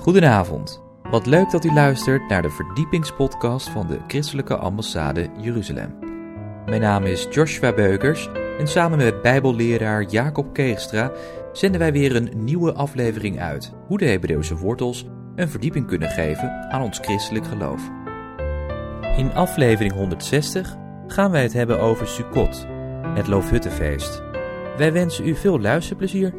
Goedenavond. Wat leuk dat u luistert naar de verdiepingspodcast van de Christelijke Ambassade Jeruzalem. Mijn naam is Joshua Beukers en samen met Bijbelleraar Jacob Keegstra zenden wij weer een nieuwe aflevering uit hoe de Hebreeuwse wortels een verdieping kunnen geven aan ons christelijk geloof. In aflevering 160 gaan wij het hebben over Sukkot, het Loofhuttenfeest. Wij wensen u veel luisterplezier.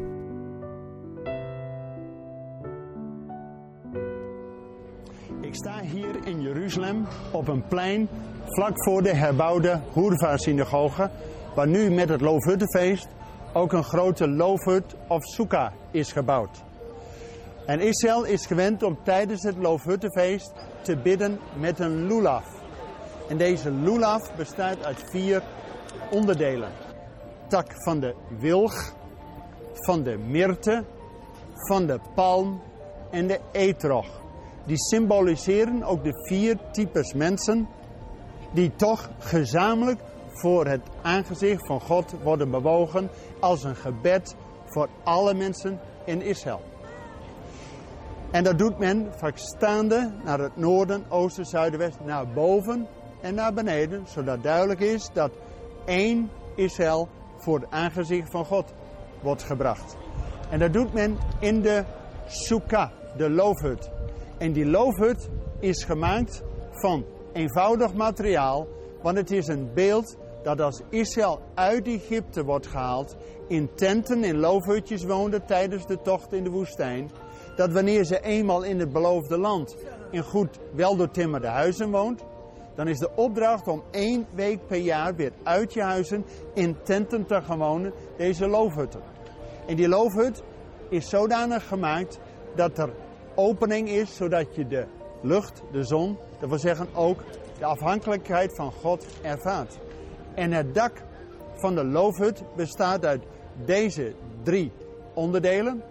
Op een plein vlak voor de herbouwde Hoerva-synagoge, waar nu met het Loofhuttenfeest ook een grote loofhut of sukkah is gebouwd. En Israël is gewend om tijdens het Loofhuttenfeest te bidden met een lulaf. En deze lulaf bestaat uit vier onderdelen. Tak van de wilg, van de myrte, van de palm en de etrog. Die symboliseren ook de vier types mensen die toch gezamenlijk voor het aangezicht van God worden bewogen als een gebed voor alle mensen in Israël. En dat doet men verstaande naar het noorden, oosten, zuiden, westen, naar boven en naar beneden, zodat duidelijk is dat één Israël voor het aangezicht van God wordt gebracht. En dat doet men in de sukkah, de loofhut. En die loofhut is gemaakt van eenvoudig materiaal, want het is een beeld dat als Israël uit Egypte wordt gehaald, in tenten, in loofhutjes woonde tijdens de tocht in de woestijn, dat wanneer ze eenmaal in het beloofde land in goed weldoortimmerde huizen woont, dan is de opdracht om één week per jaar weer uit je huizen in tenten te gaan wonen, deze loofhutten. En die loofhut is zodanig gemaakt dat er opening is, zodat je de lucht, de zon, dat wil zeggen ook de afhankelijkheid van God ervaart. En het dak van de loofhut bestaat uit deze drie onderdelen.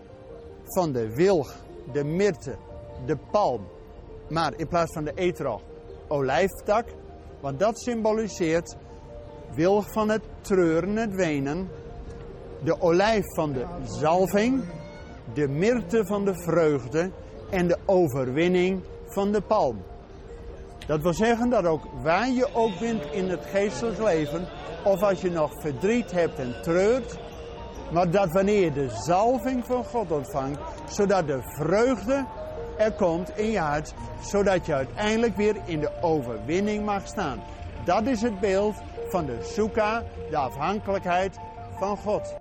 Van de wilg, de myrte, de palm. Maar in plaats van de etrog, olijftak. Want dat symboliseert wilg van het treuren, het wenen. De olijf van de zalving. De myrte van de vreugde. En de overwinning van de palm. Dat wil zeggen dat ook waar je ook bent in het geestelijk leven, of als je nog verdriet hebt en treurt, maar dat wanneer je de zalving van God ontvangt, zodat de vreugde er komt in je hart, zodat je uiteindelijk weer in de overwinning mag staan. Dat is het beeld van de soeka, de afhankelijkheid van God.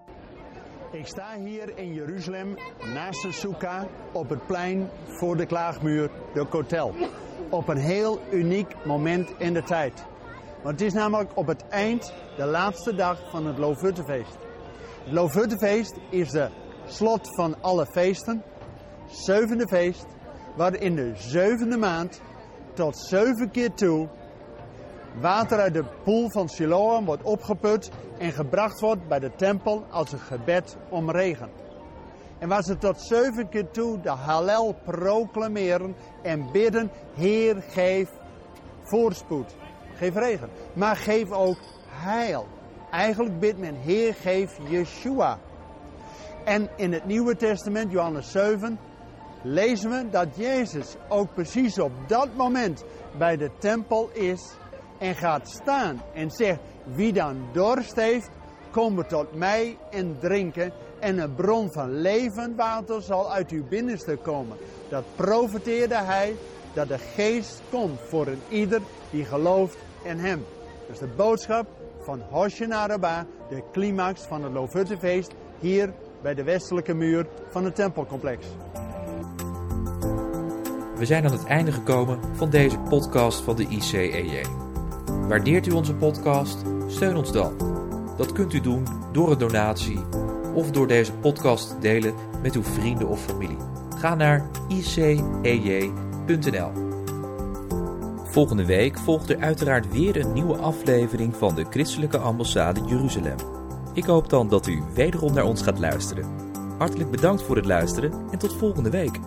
Ik sta hier in Jeruzalem naast de soeka op het plein voor de klaagmuur, de kotel op een heel uniek moment in de tijd. Want het is namelijk op het eind, de laatste dag van het Loofhuttenfeest. Het Loofhuttenfeest is de slot van alle feesten, zevende feest, waar in de zevende maand tot zeven keer toe water uit de poel van Siloam wordt opgeput en gebracht wordt bij de tempel als een gebed om regen. En waar ze tot zeven keer toe de Hallel proclameren en bidden, Heer geef voorspoed. Geef regen. Maar geef ook heil. Eigenlijk bidt men, Heer geef Yeshua. En in het Nieuwe Testament, Johannes 7, lezen we dat Jezus ook precies op dat moment bij de tempel is en gaat staan en zegt, wie dan dorst heeft, kom tot mij en drinken en een bron van levend water zal uit uw binnenste komen. Dat profeteerde hij dat de geest komt voor een ieder die gelooft in hem. Dat is de boodschap van Hoshen Rabba, de climax van het Loofhuttenfeest, hier bij de westelijke muur van het tempelcomplex. We zijn aan het einde gekomen van deze podcast van de ICEJ. Waardeert u onze podcast? Steun ons dan. Dat kunt u doen door een donatie of door deze podcast te delen met uw vrienden of familie. Ga naar icej.nl. Volgende week volgt er uiteraard weer een nieuwe aflevering van de Christelijke Ambassade Jeruzalem. Ik hoop dan dat u wederom naar ons gaat luisteren. Hartelijk bedankt voor het luisteren en tot volgende week.